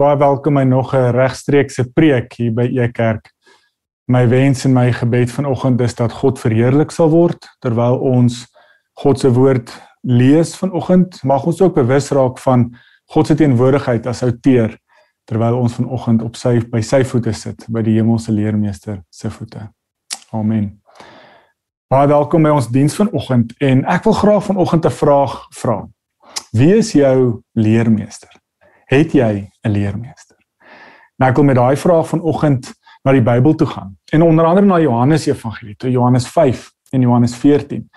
Baie welkom by nog 'n regstreekse preek hier by E Kerk. My wens en my gebed vanoggend is dat God verheerlik sal word terwyl ons God se woord lees vanoggend. Mag ons ook bewus raak van God se teenwoordigheid as outeer terwyl ons vanoggend op sy by sy voete sit by die hemelse leermeester se voete. Amen. Baie welkom by ons diens vanoggend en ek wil graag vanoggend 'n vraag vra. Wie is jou leermeester? Het jy 'n leermeester? Nou wil met daai vraag vanoggend na die Bybel toe gaan. En onder andere na Johannes Evangelie, toe Johannes 5 en Johannes 14.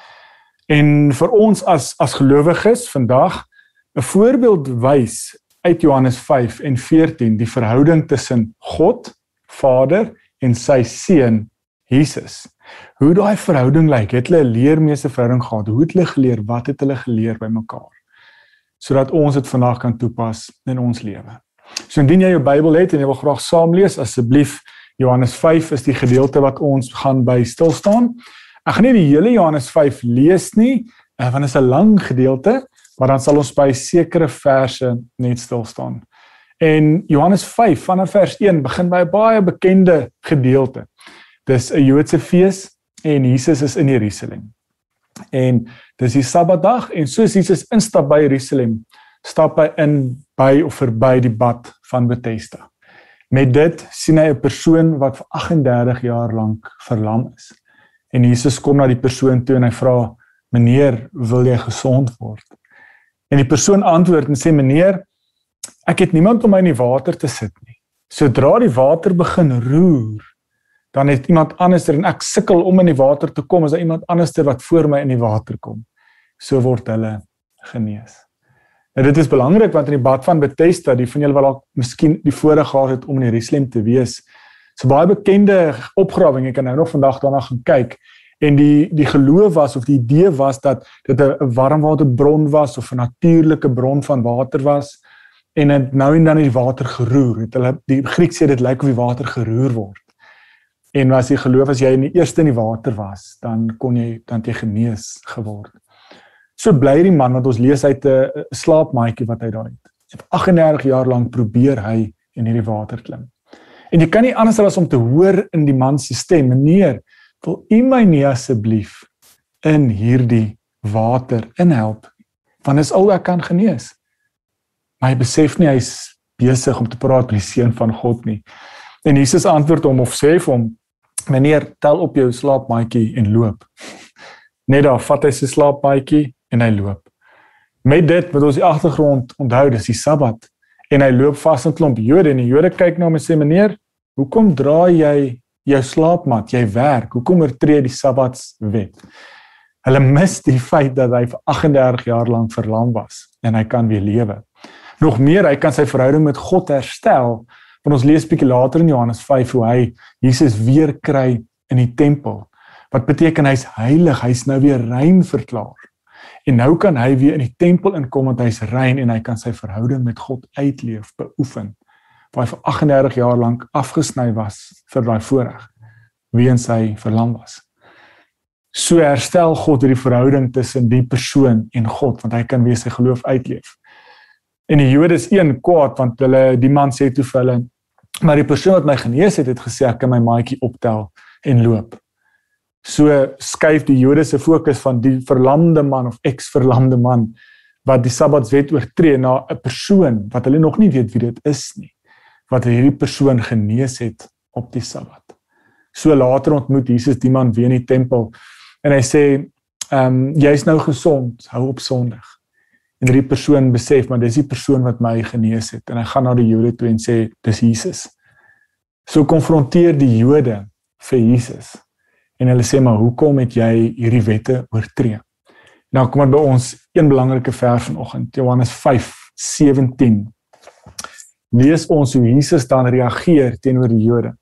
En vir ons as as gelowiges vandag 'n voorbeeld wys uit Johannes 5 en 14 die verhouding tussen God Vader en sy seun Jesus. Hoe daai verhouding lyk? Het hulle 'n leermeester verhouding gehad? Hoe het hulle geleer? Wat het hulle geleer by mekaar? Sodat ons dit vandag kan toepas in ons lewe. So indien jy jou Bybel het en jy wil graag saam lees, asseblief Johannes 5 is die gedeelte wat ons gaan by stil staan. Ek gaan nie die hele Johannes 5 lees nie, eh, want dit is 'n lang gedeelte, maar dan sal ons by sekere verse net stil staan. En Johannes 5 vanaf vers 1 begin by 'n baie bekende gedeelte. Dis 'n Joodse fees en Jesus is in Jerusalem. En dis die Sabbatdag en soos Jesus instap by Jerusalem, stap hy in by of verby die bad van Bethesda. Met dit sien hy 'n persoon wat vir 38 jaar lank verlam is. En Jesus kom na die persoon toe en hy vra: "Meneer, wil jy gesond word?" En die persoon antwoord en sê: "Meneer, ek het niemand om my in die water te sit nie. Sodra die water begin roer, dan het iemand anderster en ek sukkel om in die water te kom as daar iemand anderster wat voor my in die water kom. So word hulle genees. En dit is belangrik want in die bad van Bethesda, die van julle wat dalk miskien die voorreg gehad het om in Jerusalem te wees, so baie bekende opgrawing, ek kan nou nog vandag daarna gaan kyk en die die geloof was of die idee was dat dit 'n warmwaterbron was of 'n natuurlike bron van water was en dit nou en dan in die water geroer het. Hulle die Griek sê dit lyk of die water geroer word. En as jy geloof as jy in die eerste in die water was, dan kon jy dan jy genees geword. So bly die man wat ons lees uit 'n slaapmaatjie wat hy daar het. Hy het 38 jaar lank probeer hy in hierdie water klim. En jy kan nie anders as om te hoor in die man se stem, meneer, wil u my nie asseblief in hierdie water inhelp? Want dis al wat kan genees. Maar hy besef nie hy's besig om te praat met die seun van God nie. En Jesus antwoord hom of sê vir hom Meneer, tel op jou slaapmaatjie en loop. Net daar vat hy sy slaapmaatjie en hy loop. Met dit moet ons die agtergrond onthou, dis die Sabbat en hy loop vas in klomp Jode en die Jode kyk na hom en sê meneer, hoekom dra jy jou slaapmat? Jy werk. Hoekom oortree die Sabbatswet? Hulle mis die feit dat hy vir 38 jaar lank verlam was en hy kan weer lewe. Nog meer, hy kan sy verhouding met God herstel Want ons lees bietjie later in Johannes 5 hoe hy Jesus weer kry in die tempel. Wat beteken hy's heilig, hy's nou weer rein verklaar. En nou kan hy weer in die tempel inkom want hy's rein en hy kan sy verhouding met God uitleef, beoefen. Waar hy vir 38 jaar lank afgesny was vir daai voorreg weens hy verlam was. So herstel God hierdie verhouding tussen die persoon en God want hy kan weer sy geloof uitleef. En die Jode is een kwaad want hulle die man sê toe vir hulle Maar die persoon wat my genees het, het gesê ek kan my maatjie optel en loop. So skuif die Jode se fokus van die verlamde man of ex-verlamde man wat die Sabbatswet oortree na 'n persoon wat hulle nog nie weet wie dit is nie, wat hierdie persoon genees het op die Sabbat. So later ontmoet Jesus die man weer in die tempel en hy sê, "Ehm um, jy's nou gesond, hou op Sondag." En hierdie persoon besef maar dis die persoon wat my genees het en hy gaan na die Jode toe en sê dis Jesus. So konfronteer die Jode vir Jesus. En hulle sê maar hoekom het jy hierdie wette oortree? Nou kom maar by ons een belangrike vers vanoggend Johannes 5:17. Lees ons hoe Jesus dan reageer teenoor die Jode.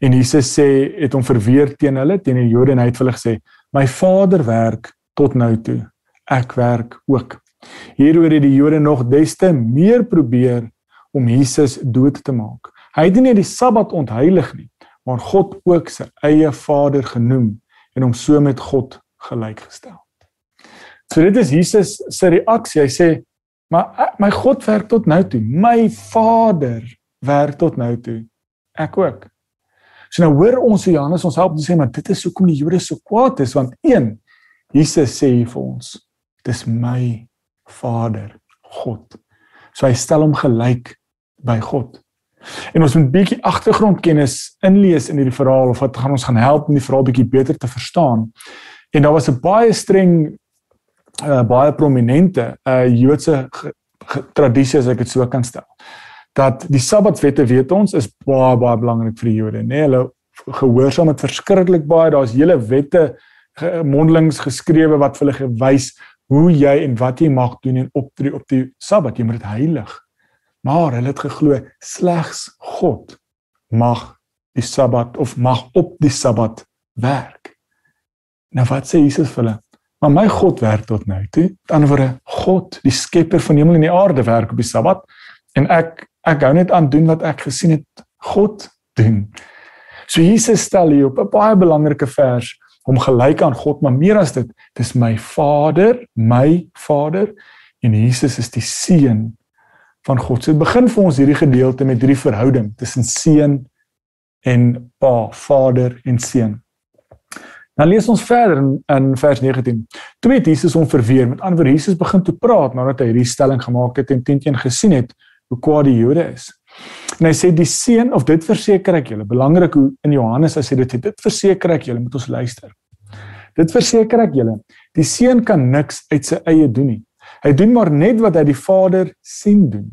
En Jesus sê het hom verweer teen hulle teen die Jode en hy het vir hulle gesê my Vader werk tot nou toe. Ek werk ook. Hieroor het die Jode nog des te meer probeer om Jesus dood te maak. Hy het nie die Sabbat ontheilig nie, maar God ook sy eie Vader genoem en hom so met God gelykgestel. So dit is Jesus se reaksie. Hy sê Maar my God werk tot nou toe. My Vader werk tot nou toe. Ek ook. So nou hoor ons hoe Johannes ons help om te sê maar dit is hoekom die Jode so kwaad is want een Jesus sê vir ons dis my Vader God. So hy stel hom gelyk by God. En ons moet 'n bietjie agtergrondkennis inlees in hierdie verhaal of wat gaan ons gaan help om die verhaal bietjie beter te verstaan. En daar was 'n baie streng uh, baie prominente uh, Joodse tradisie as ek dit so kan stel. Dat die Sabbatwette weet ons is baie baie belangrik vir die Jode? Nee, hulle gehoorsaam dit verskriklik baie. Daar's hele wette mondelings geskrewe wat vir hulle gewys hoe jy en wat jy mag doen en optree op die Sabbat. Jy moet dit heilig. Maar hulle het geglo slegs God mag die Sabbat of mag op die Sabbat werk. Nou wat sê Jesus vir hulle? Maar my God werk tot nou toe. Met ander woorde, God, die skepper van hemel en die aarde werk op die Sabbat en ek ek hou net aan doen wat ek gesien het God doen. So Jesus stel hier op 'n baie belangrike vers om gelyk aan God, maar meer as dit, dis my Vader, my Vader en Jesus is die seun van God. So dit begin vir ons hierdie gedeelte met hierdie verhouding tussen seun en pa, Vader en seun. Dan lees ons verder in, in vers 19. Toe het Jesus hom verweer. Met ander woorde, Jesus begin te praat nadat hy hierdie stelling gemaak het en teenteen gesien het hoe kwaad die Jode is. En hy sê die seun of dit verseker ek julle, belangrik hoe in Johannes hy dit sê, dit verseker ek julle, moet ons luister. Dit verseker ek julle, die seun kan niks uit sy eie doen nie. Hy doen maar net wat hy die Vader sien doen.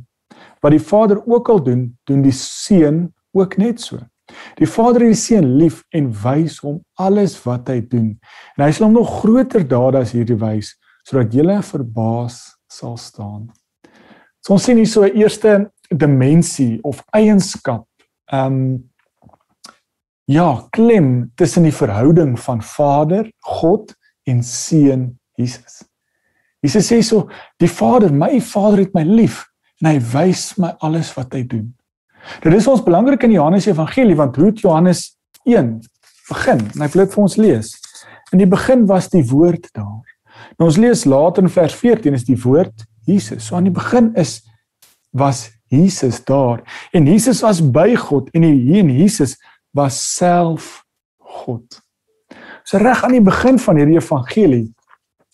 Wat die Vader ook al doen, doen die seun ook net so. Die Vader het die seun lief en wys hom alles wat hy doen. En hy sal hom nog groter dade as hierdie wys sodat julle verbaas sal staan. So ons sien hier so 'n eerste dimensie of eienskap ehm um, ja, klem tussen die verhouding van Vader, God en seun Jesus. Jesus sê so, die Vader, my Vader het my lief en hy wys my alles wat hy doen. Dit is ons belangrik in Johannes Evangelie want hoe Johannes 1 begin. En hy wil dit vir ons lees. In die begin was die woord daar. Nou ons lees later in vers 14 is die woord Jesus. So aan die begin is was Jesus daar en Jesus was by God en hier in Jesus was self God. So reg aan die begin van hierdie evangelie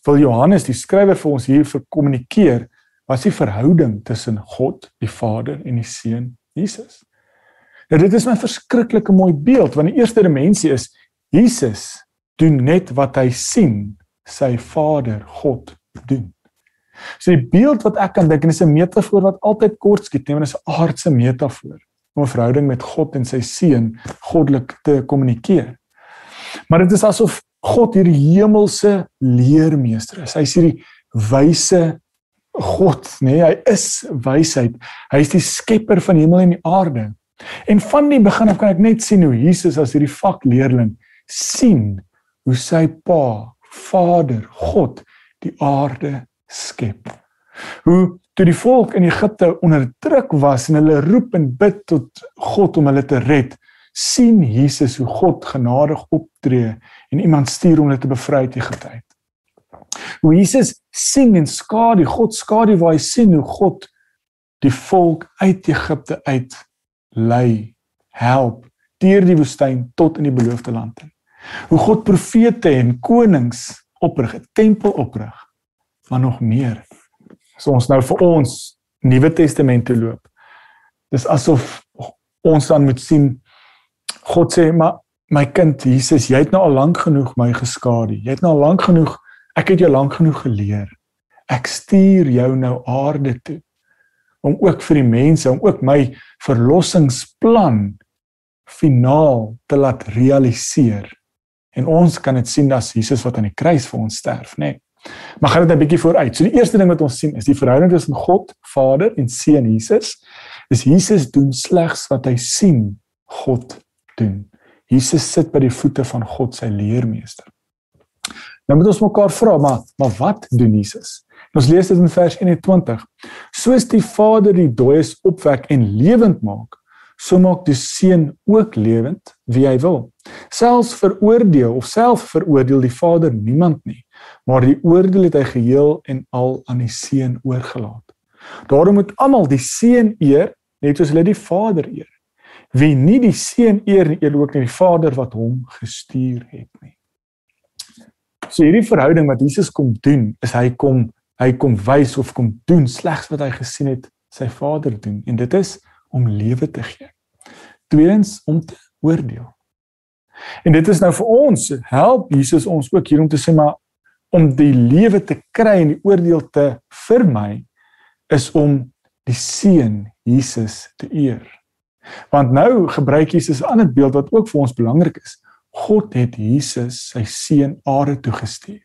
wil Johannes die skrywer vir ons hier vir kommunikeer was die verhouding tussen God die Vader en die Seun Jesus. Nou dit is 'n verskriklike mooi beeld want die eerste dimensie is Jesus doen net wat hy sien sy Vader God doen. So die beeld wat ek kan dink en is 'n metafoor wat altyd kort skiet, nee, dit is 'n aardse metafoor om 'n verhouding met God en sy seun goddelik te kommunikeer. Maar dit is asof God hierdie hemelse leermeester is. Hy's hierdie wyse God, nê? Nee, hy is wysheid. Hy is die skepper van hemel en die aarde. En van die begin af kan ek net sien hoe Jesus as hierdie vakleerling sien hoe sy pa, Vader, God die aarde skep. Hoe toe die volk in Egipte onderdruk was en hulle roep en bid tot God om hulle te red, sien Jesus hoe God genadig optree en iemand stuur om hulle te bevry uit Egipte uit. Hoe Jesus sien en skadu, God skadu waar hy sien hoe God die volk uit Egipte uit lei, help deur die woestyn tot in die beloofde land. Hoe God profete en konings oprig, 'n tempel oprig, maar nog meer as ons nou vir ons Nuwe Testament te loop. Dis asof ons dan moet sien God sê maar my kind Jesus, jy het nou al lank genoeg my geskadu. Jy het nou al lank genoeg, ek het jou lank genoeg geleer. Ek stuur jou nou aarde toe om ook vir die mense, om ook my verlossingsplan finaal te laat realiseer. En ons kan dit sien as Jesus wat aan die kruis vir ons sterf, nê? Nee. Maar gaan dit 'n bietjie vooruit. So die eerste ding wat ons sien is die verhouding tussen God, Vader en Seun Jesus. Dis Jesus doen slegs wat hy sien God doen. Jesus sit by die voete van God sy leermeester. Nou moet ons mekaar vra, maar maar wat doen Jesus? Ons lees dit in vers 21. Soos die Vader die dooies opwek en lewend maak, so maak die seun ook lewend wie hy wil. Selfs veroordeel of self veroordeel die Vader niemand nie, maar die oordeel het hy geheel en al aan die seun oorgelaat. Daarom moet almal die Seun eer net soos hulle die Vader eer. Wie nie die Seun eer nie, eer ook nie die Vader wat hom gestuur het nie. So hierdie verhouding wat Jesus kom doen, is hy kom hy kom wys of kom doen slegs wat hy gesien het sy Vader doen en dit is om lewe te gee. Tweedens om te oordeel. En dit is nou vir ons help Jesus ons ook hier om te sê maar om die lewe te kry en die oordeel te vermy is om die seun Jesus te eer. Want nou gebruik Jesus 'n ander beeld wat ook vir ons belangrik is. God het Jesus sy seun aarde toe gestuur.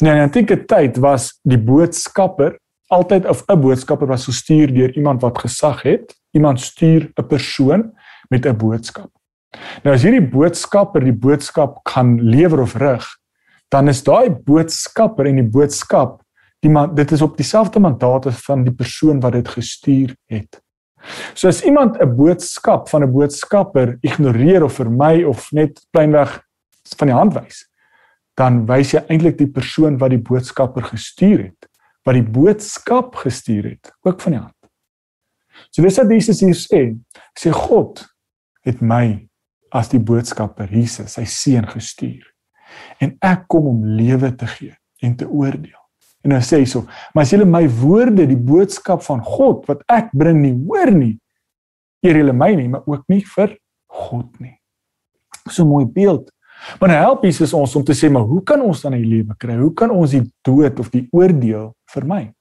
Nou in die antieke tyd was die boodskapper altyd of 'n boodskapper was gestuur deur iemand wat gesag het. Iemand stuur 'n persoon met 'n boodskap. Nou as hierdie boodskapper die boodskap kan lewer of rig, dan is daai boodskapper en die boodskap die man dit is op dieselfde mandaat as van die persoon wat dit gestuur het. So as iemand 'n boodskap van 'n boodskapper ignoreer of vermy of net plainweg van die hand wys, dan wys jy eintlik die persoon wat die boodskapper gestuur het, wat die boodskap gestuur het, ook van die hand. So dis wat Jesus hier sê, sê God het my as die boodskapper Jesus, sy seun gestuur. En ek kom om lewe te gee en te oordeel. En hy sê so, maar as julle my woorde, die boodskap van God wat ek bring nie hoor nie, eer julle my nie, maar ook nie vir God nie. So mooi beeld. Maar nou help Jesus ons om te sê, maar hoe kan ons dan 'n lewe kry? Hoe kan ons die dood of die oordeel vermy?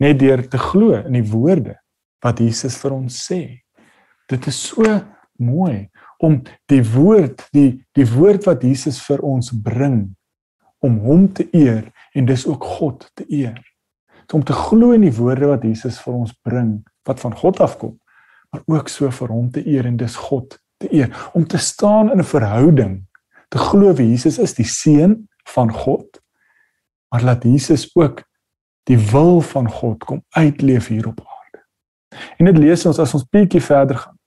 Net deur te glo in die woorde wat Jesus vir ons sê. Dit is so mooi om die woord, die die woord wat Jesus vir ons bring om hom te eer en dis ook God te eer. Om te glo in die woorde wat Jesus vir ons bring wat van God afkom, maar ook so vir hom te eer en dis God te eer. Om te staan in 'n verhouding te glo wie Jesus is die seun van God maar laat Jesus ook die wil van God kom uitleef hier op aarde. En dit lees ons as ons bietjie verder gaan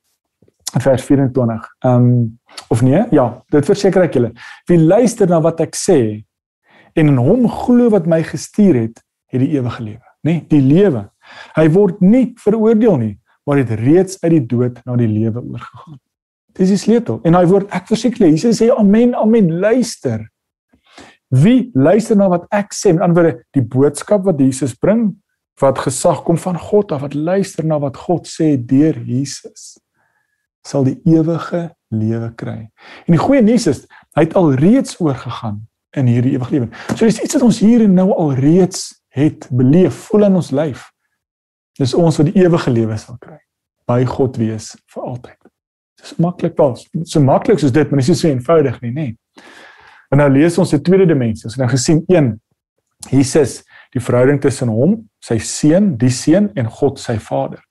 in vers 24. Ehm um, of nee? Ja, dit verseker ek julle. Wie luister na wat ek sê en in hom glo wat my gestuur het, het die ewige lewe, nê? Nee, die lewe. Hy word nie veroordeel nie, maar het reeds uit die dood na die lewe oorgegaan. Dis die sleutel. En daai woord ek verseker Jesus sê amen, amen, luister. Wie luister na wat ek sê? Met ander woorde, die boodskap wat Jesus bring, wat gesag kom van God af, wat luister na wat God sê deur Jesus, sal die ewige lewe kry. En die goeie nuus is, hy het al reeds oorgegaan in hierdie ewige lewe. So dis iets wat ons hier en nou al reeds het beleef, voel in ons lyf. Dis ons wat die ewige lewe sal kry by God wees vir altyd. Dis maklik pas. So maklik soos dit, maar dis nie so eenvoudig nie, nê. En nou lees ons 'n tweede dimensie. Ons het nou gesien 1 Jesus, die verhouding tussen hom, sy seun, die seun en God sy Vader.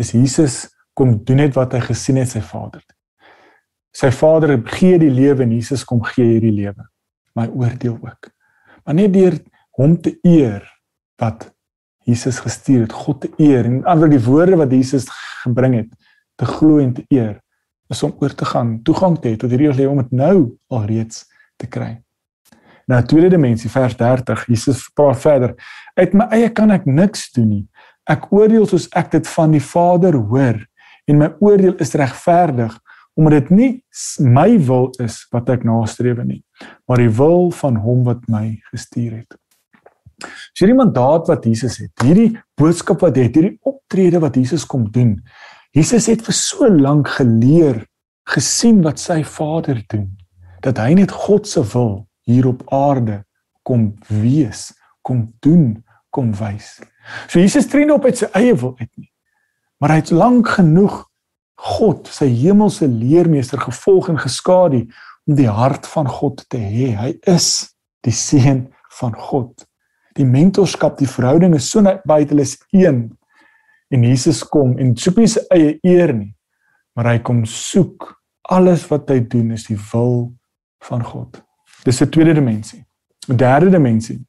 Dis Jesus kom doen net wat hy gesien het sy Vader. Sy Vader gee die lewe en Jesus kom gee hierdie lewe. My oordeel ook. Maar net deur hom te eer wat Jesus gestuur het, God te eer en ander die woorde wat Jesus gebring het, te glo en te eer is om oor te gaan, toegang te hê tot hierdie lewe om dit nou alreeds te kry. Nou tweede dimensie vers 30, Jesus praat verder. Uit my eie kan ek niks doen nie. Ek oordeel soos ek dit van die Vader hoor en my oordeel is regverdig omdat dit nie my wil is wat ek nastreef nie, maar die wil van hom wat my gestuur het. So hierdie mandaat wat Jesus het, hierdie boodskap wat hy het, hierdie optrede wat Jesus kom doen, Jesus het vir so lank geleer, gesien wat sy Vader doen, dat hy net God se wil hier op aarde kom wees, kom doen, kom wys. So Jesus tree nie op uit sy eie wil uit nie. Maar hy het lank genoeg God, sy hemelse leermeester gevolg en geskadu om die hart van God te hê. Hy is die seun van God. Die mentorskap, die verhouding is so baie hulle is een en Jesus kom en soek nie sy eie eer nie, maar hy kom soek alles wat hy doen is die wil van God. Dis 'n tweede dimensie. 'n Derde dimensie.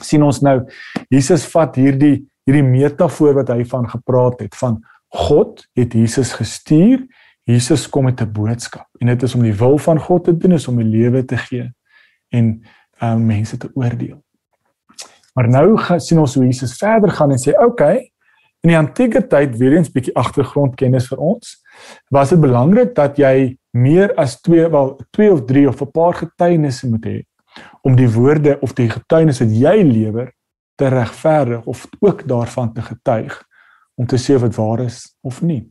sien ons nou Jesus vat hierdie hierdie metafoor wat hy van gepraat het van God het Jesus gestuur. Jesus kom met 'n boodskap en dit is om die wil van God te doen, is om die lewe te gee en um, mense te oordeel. Maar nou gaan sien ons hoe Jesus verder gaan en sê, "Oké, okay, In die antieke tyd, weer eens bietjie agtergrondkennis vir ons, was dit belangrik dat jy meer as twee wel twee of drie of 'n paar getuienisse moet hê om die woorde of die getuienis wat jy lewer te regverdig of ook daarvan te getuig om te sê dit waar is of nie.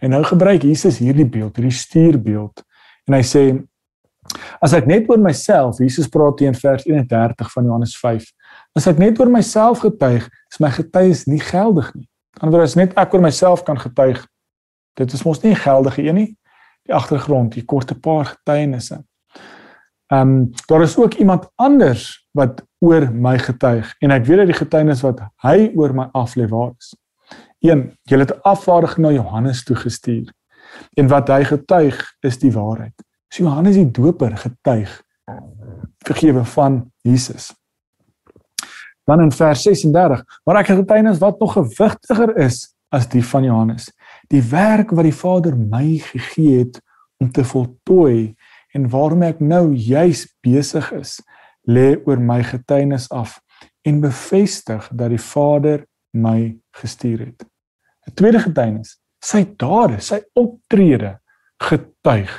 En nou gebruik Jesus hierdie beeld, hierdie stuurbeeld en hy sê as ek net oor myself, Jesus praat teen vers 31 van Johannes 5. As ek net oor myself getuig, is my getuienis nie geldig nie. Anders as net ek oor myself kan getuig, dit is mos nie geldige een nie. Die agtergrond, die korte paar getuienisse. Ehm um, daar is ook iemand anders wat oor my getuig en ek weet dat die getuienis wat hy oor my aflê waar is. Een, jy het 'n afvaardiging na Johannes toe gestuur. En wat hy getuig is die waarheid. So Johannes die Doper getuig vergewe van Jesus. Dan in vers 36, maar ek getuienis wat nog gewigtiger is as die van Johannes. Die werk wat die Vader my gegee het om te voltooi en waarom ek nou juis besig is, lê oor my getuienis af en bevestig dat die Vader my gestuur het. 'n Tweede getuienis, sy dade, sy optrede getuig.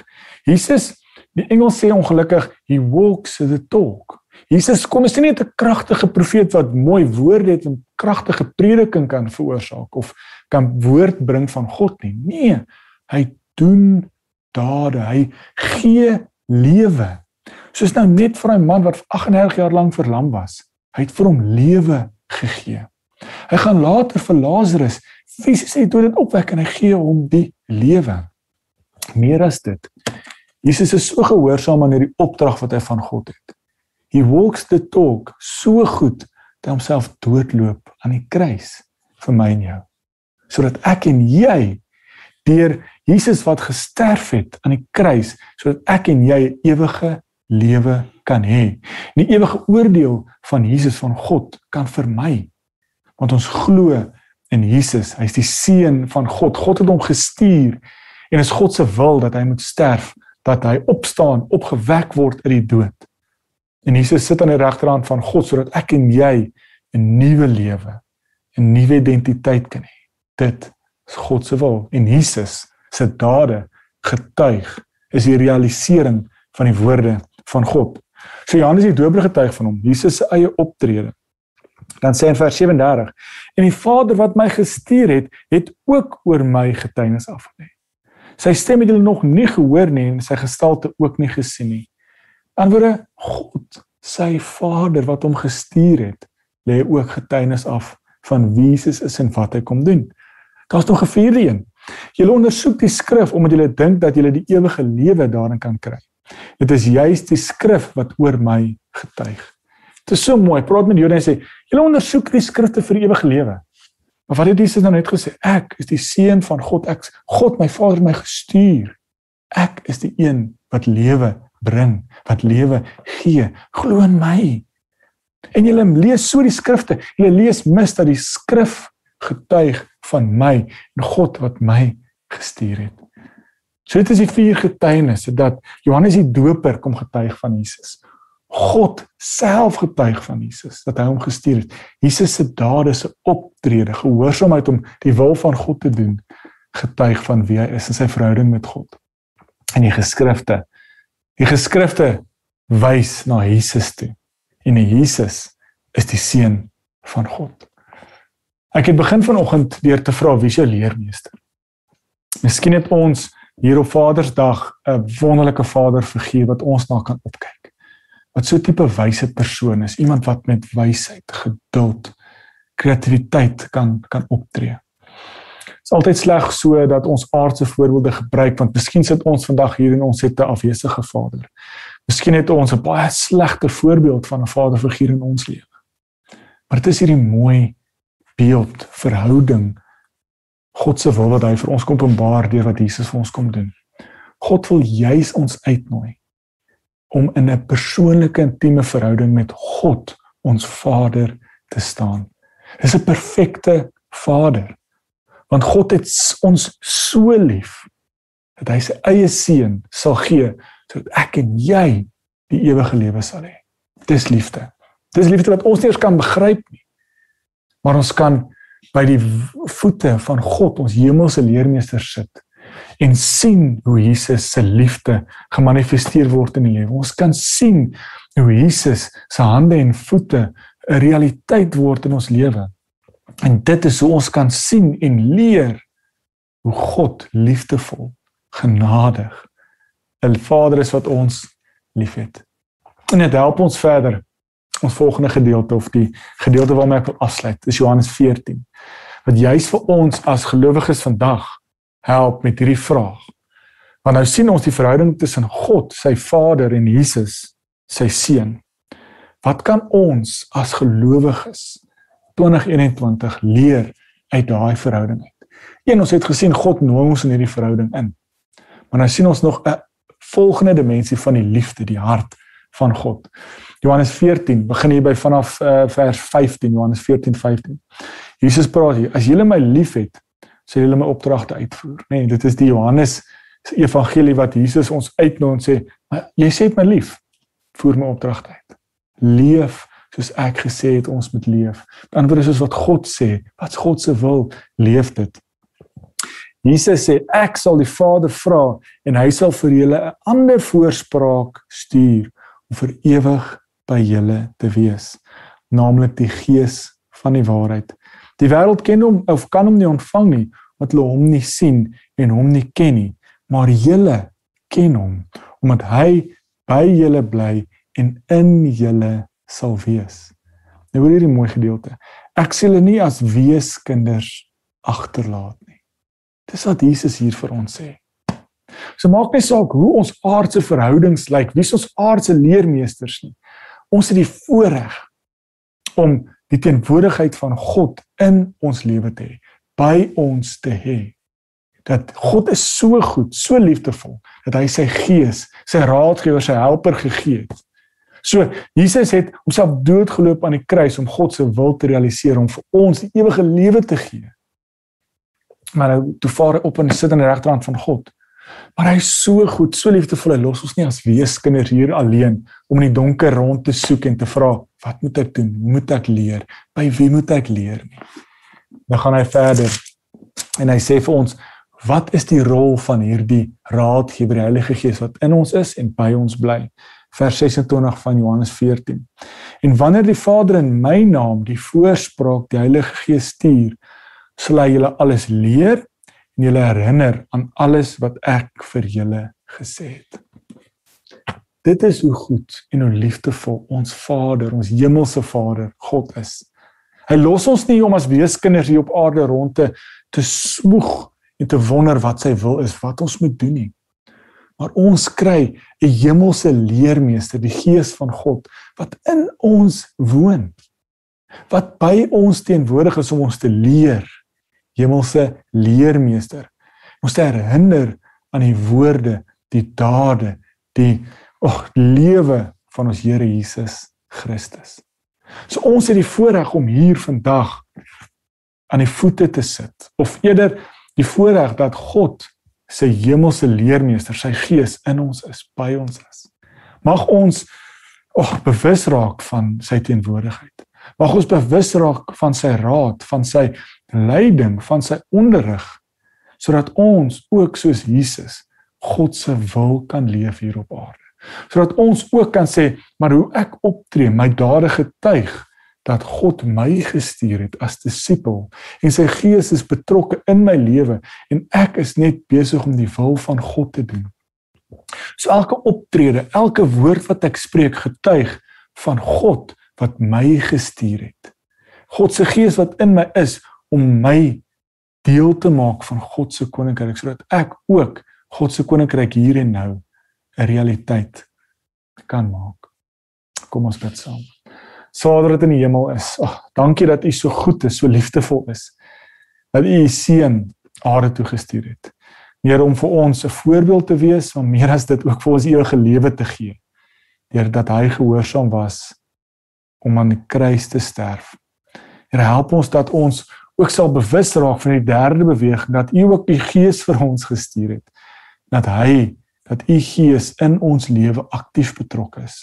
Jesus, die engel sê ongelukkig, he walks the talk. Jesus kom is nie net 'n kragtige profeet wat mooi woorde het en kragtige prediking kan veroorsaak of kan woord bring van God nie. Nee, hy doen dade. Hy gee lewe. Soos nou net vir 'n man wat 38 jaar lank verlam was. Hy het vir hom lewe gegee. Hy gaan later vir Lazarus fisies uit dit opwek en hy gee hom die lewe. Meer as dit. Jesus is so gehoorsaam aan hierdie opdrag wat hy van God het. He walks the talk so goed dat hy homself doodloop aan die kruis vir my en jou. Sodat ek en jy deur Jesus wat gesterf het aan die kruis sodat ek en jy ewige lewe kan hê. Die ewige oordeel van Jesus van God kan vermy. Want ons glo in Jesus. Hy's die seun van God. God het hom gestuur en is God se wil dat hy moet sterf, dat hy opstaan, opgewek word uit die dood. En Jesus sit aan die regterhand van God sodat ek en jy 'n nuwe lewe, 'n nuwe identiteit kan hê. Dit is God se wil en Jesus se dade getuig is die realisering van die woorde van God. So Johannes die Doper getuig van hom, Jesus se eie optrede. Dan sê in vers 37: En die Vader wat my gestuur het, het ook oor my getuienis afgelê. Sy stem het hulle nog nie gehoor nie en sy gestalte ook nie gesien nie. Antwoorde God, sy Vader wat hom gestuur het, lê ook getuienis af van wie Jesus is en wat hy kom doen. Daar's nog 'n vierde een. Julle ondersoek die skrif omdat julle dink dat julle die ewige lewe daarin kan kry. Dit is juis die skrif wat oor my getuig. Dit is so mooi. Praat met Jode en sê, julle ondersoek die skrifte vir ewige lewe. Maar wat het Jesus nou net gesê? Ek is die seun van God. Ek God my Vader my gestuur. Ek is die een wat lewe bring, wat lewe gee. Glo in my. En julle lees so die skrifte. Julle lees mis dat die skrif getuig van my en God wat my gestuur het. So dit is die vier getuienisse dat Johannes die Doper kom getuig van Jesus. God self getuig van Jesus dat hy hom gestuur het. Jesus se dade se optrede, gehoorsaamheid om die wil van God te doen, getuig van wie hy is en sy verhouding met God. En die geskrifte, die geskrifte wys na Jesus toe. En Jesus is die seun van God. Ek het begin vanoggend deur te vra wie jou leermeester? Miskien het ons hier op Vadersdag 'n wonderlike vaderfiguur wat ons na kan opkyk. Wat so tipe wyse persoon is, iemand wat met wysheid, geduld, kreatiwiteit kan kan optree. Dit is altyd sleg so dat ons aardse voorbeelde gebruik want miskien sit ons vandag hier en ons het 'n afwesige vader. Miskien het ons 'n baie slegte voorbeeld van 'n vaderfiguur in ons lewe. Maar dit is hierdie mooi beeld, verhouding God se wil wat hy vir ons kom openbaar deur wat Jesus vir ons kom doen. God wil juis ons uitnooi om in 'n persoonlike intieme verhouding met God, ons Vader, te staan. Dis 'n perfekte Vader. Want God het ons so lief dat hy sy eie seun sal gee sodat ek en jy die ewige lewe sal hê. Dis liefde. Dis liefde wat ons nie eens kan begryp nie maar ons kan by die voete van God, ons hemelse leermeester sit en sien hoe Jesus se liefde gemanifesteer word in die lewe. Ons kan sien hoe Jesus se hande en voete 'n realiteit word in ons lewe. En dit is hoe ons kan sien en leer hoe God liefdevol, genadig 'n Vader is wat ons liefhet. En dit help ons verder. Ons volgende gedeelte of die gedeelte waarmee ek wil afsluit, is Johannes 14. Wat juis vir ons as gelowiges vandag help met hierdie vraag. Want nou sien ons die verhouding tussen God, sy Vader en Jesus, sy seun. Wat kan ons as gelowiges 2021 leer uit daai verhouding uit? Een ons het gesien God nooi ons in hierdie verhouding in. Maar nou sien ons nog 'n volgende dimensie van die liefde, die hart van God. Johannes 14 begin hier by vanaf uh, vers 15 Johannes 14:15. Jesus praat hier: As julle my liefhet, sal julle my opdragte uitvoer. Nee, dit is die Johannes se evangelie wat Jesus ons uitnooi en sê, jy sê my lief, voer my opdragte uit. Leef soos ek gesê het ons moet leef. Antwoord is soos wat God sê, wat God se wil, leef dit. Jesus sê ek sal die Vader vra en hy sal vir julle 'n ander voorspraak stuur om vir ewig by julle te wees, naamlik die Gees van die waarheid. Die wêreld ken hom of kan hom nie ontvang nie omdat hulle hom nie sien en hom nie ken nie, maar julle ken hom omdat hy by julle bly en in julle sal wees. Nou hoor hierdie mooi gedeelte. Ek sê hulle nie as weeskinders agterlaat nie. Dis wat Jesus hier vir ons sê. So maak nie saak hoe ons aardse verhoudings lyk, wie ons aardse leermeesters nie. Ons het die voorreg om die teenwoordigheid van God in ons lewe te hê, by ons te hê. Dat God is so goed, so liefdevol dat hy sy gees, sy raadgewer, sy helper gegee het. So Jesus het homself doodgeloop aan die kruis om God se wil te realiseer om vir ons die ewige lewe te gee. Maar nou toe vaar hy op en sit aan die regterhand van God. Maar hy is so goed, so liefdevol. Hy los ons nie as weeskinders hier alleen om in die donker rond te soek en te vra, wat moet ek doen? Moet ek leer? By wie moet ek leer nie? Dan gaan hy verder. En hy sê vir ons, wat is die rol van hierdie raadgewer, die Heilige Gees wat in ons is en by ons bly? Vers 26 van Johannes 14. En wanneer die Vader in my naam die voorspraak die Heilige Gees stuur, sal hy julle alles leer en julle herinner aan alles wat ek vir julle gesê het. Dit is hoe goed en hoe liefdevol ons Vader, ons hemelse Vader, God is. Hy los ons nie om as weeskinders hier op aarde rond te te smoeg en te wonder wat sy wil is, wat ons moet doen nie. Maar ons kry 'n hemelse leermeester, die Gees van God wat in ons woon. Wat by ons teenwoordig is om ons te leer hemelse leermeester. Ons te herinner aan die woorde, die dade, die ag lewe van ons Here Jesus Christus. So ons het die voorreg om hier vandag aan die voete te sit of eerder die voorreg dat God sy hemelse leermeester, sy gees in ons is, by ons is. Mag ons ag bewus raak van sy teenwoordigheid. Mag ons bewus raak van sy raad, van sy leiding, van sy onderrig sodat ons ook soos Jesus God se wil kan leef hier op aarde. Sodat ons ook kan sê, maar hoe ek optree, my dade getuig dat God my gestuur het as disipel en sy gees is betrokke in my lewe en ek is net besig om die wil van God te doen. So elke optrede, elke woord wat ek spreek getuig van God wat my gestuur het. God se gees wat in my is om my deel te maak van God se koninkryk sodat ek ook God se koninkryk hier en nou 'n realiteit kan maak. Kom ons bid saam. Vader wat in die hemel is, ag, dankie dat U so goed is, so liefdevol is. Dat U U seun aarde toe gestuur het. Meer om vir ons 'n voorbeeld te wees, maar meer as dit ook vir ons ewige lewe te gee. Deurdat hy gehoorsaam was om aan die kruis te sterf. Here help ons dat ons ook sal bewus raak van die derde beweging dat U ook U Gees vir ons gestuur het. Dat hy dat U Gees in ons lewe aktief betrokke is.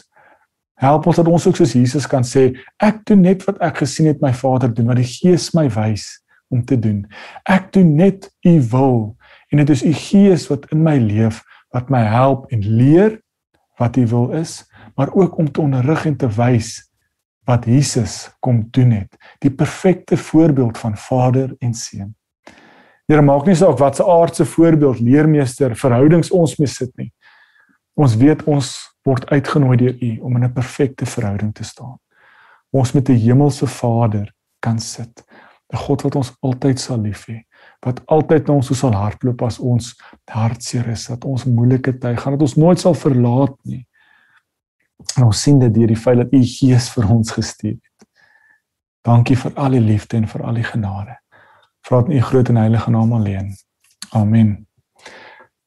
Help ons dat ons ook soos Jesus kan sê, ek doen net wat ek gesien het my Vader doen, wat die Gees my wys om te doen. Ek doen net u wil en dit is u gees wat in my leef wat my help en leer wat u wil is, maar ook om te onderrig en te wys wat Jesus kom doen het, die perfekte voorbeeld van Vader en Seun. Here maak nie saak wat se aardse voorbeeld leermeester verhoudings ons mee sit nie. Ons weet ons word uitgenooi deur U om in 'n perfekte verhouding te staan. Ons met 'n hemelse Vader kan sit. 'n God wat ons altyd sal lief hê, wat altyd na ons sal hardloop as ons hartseer is, dat ons moeilike tye gaan, dat ons nooit sal verlaat nie. En ons sien dit deur die feit dat U Gees vir ons gestuur het. Dankie vir al die liefde en vir al die genade. Vra dit in U groot en heilige naam alleen. Amen.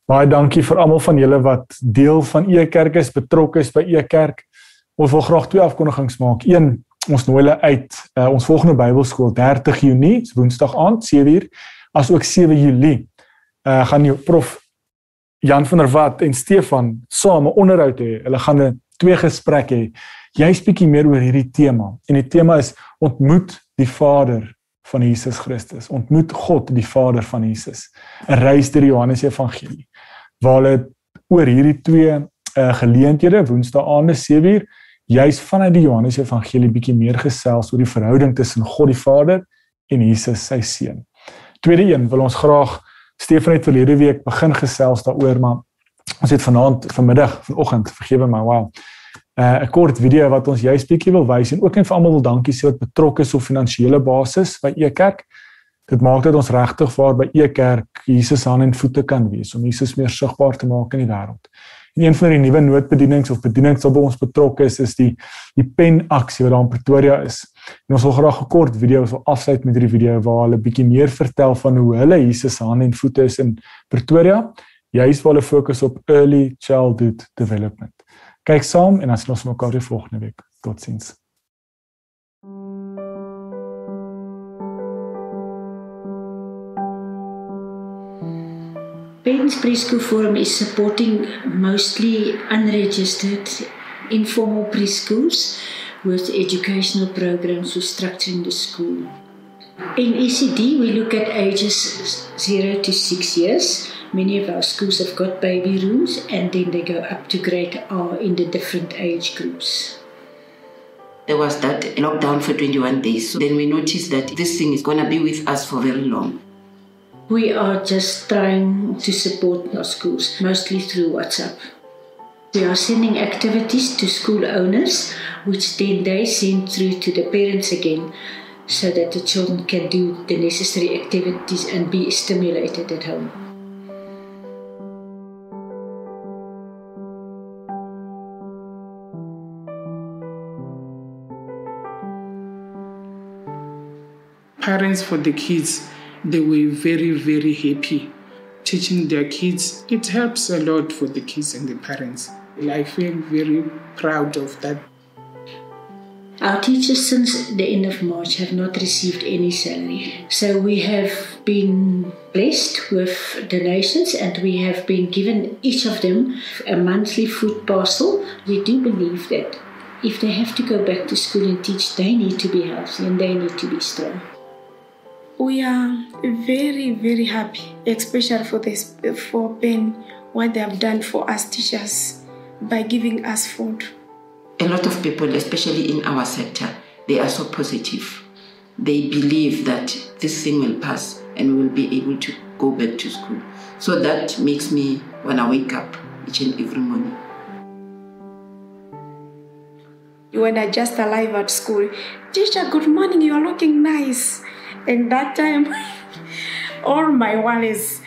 Baie dankie vir almal van julle wat deel van E Kerk is, betrokke is by E Kerk. Ons wil graag twee afkondigings maak. Een, ons nooi hulle uit uh, ons volgende Bybelskool 30 Junie, Woensdag aand 7uur, asook 7 Julie. Uh gaan jou prof Jan van der Walt en Stefan saam 'n onderhoud hê. Hulle gaan 'n twee gesprekke hê. Jy's bietjie meer oor hierdie tema en die tema is ontmoet die Vader van Jesus Christus. Ontmoet God die Vader van Jesus. 'n Reis deur die Johannes Evangelie. Waar hulle oor hierdie twee uh geleenthede Woensdae aande 7uur juis vanuit die Johannes Evangelie bietjie meer gesels oor die verhouding tussen God die Vader en Jesus sy seun. Tweede een wil ons graag Stefan het verlede week begin gesels daaroor maar ons het vanaand vanmiddag vanoggend vergewe my wow uh, 'n kort video wat ons juis bietjie wil wys en ook net vir almal wil dankie sê wat betrokke is op finansiële basis by Ekerk. Dit maak dat ons regtig waar by Ekerk Jesus aan en voete kan wees om Jesus meer sigbaar te maak in die wêreld. En een van die nuwe noodbedienings of bedienings wat by ons betrokke is, is die die pen aksie wat daar in Pretoria is. En ons wil graag 'n kort video wil afsluit met hierdie video waar hulle bietjie meer vertel van hoe hulle Jesus hande en voete is in Pretoria. Juist waar hulle fokus op early childhood development. Kyk saam en dan sien ons mekaar weer volgende week. Totsiens. Ben's Preschool Forum is supporting mostly unregistered informal preschools with educational programs for structuring the school. In ECD, we look at ages 0 to 6 years. Many of our schools have got baby rooms and then they go up to grade R in the different age groups. There was that lockdown for 21 days. So then we noticed that this thing is going to be with us for very long. We are just trying to support our schools, mostly through WhatsApp. We are sending activities to school owners, which then they send through to the parents again, so that the children can do the necessary activities and be stimulated at home. Parents for the kids they were very, very happy teaching their kids. It helps a lot for the kids and the parents. I feel very proud of that. Our teachers since the end of March have not received any salary. So we have been blessed with donations and we have been given each of them a monthly food parcel. We do believe that if they have to go back to school and teach, they need to be healthy and they need to be strong. We are very, very happy, especially for this for Ben, what they have done for us teachers by giving us food. A lot of people, especially in our sector, they are so positive. They believe that this thing will pass and we will be able to go back to school. So that makes me when I wake up each and every morning. When I just arrive at school, teacher, good morning, you are looking nice. And that time, all my worries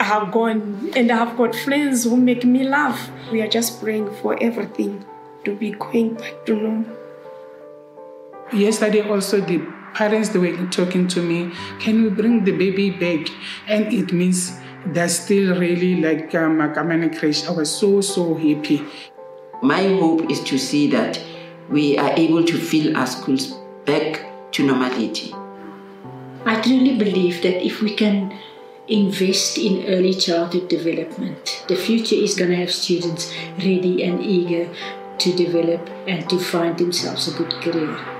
have gone, and I have got friends who make me laugh. We are just praying for everything to be going back to normal. Yesterday, also, the parents they were talking to me, can we bring the baby back? And it means they're still really like um, a Kamana crash. I was so, so happy. My hope is to see that we are able to fill our schools back to normality. I truly believe that if we can invest in early childhood development, the future is going to have students ready and eager to develop and to find themselves a good career.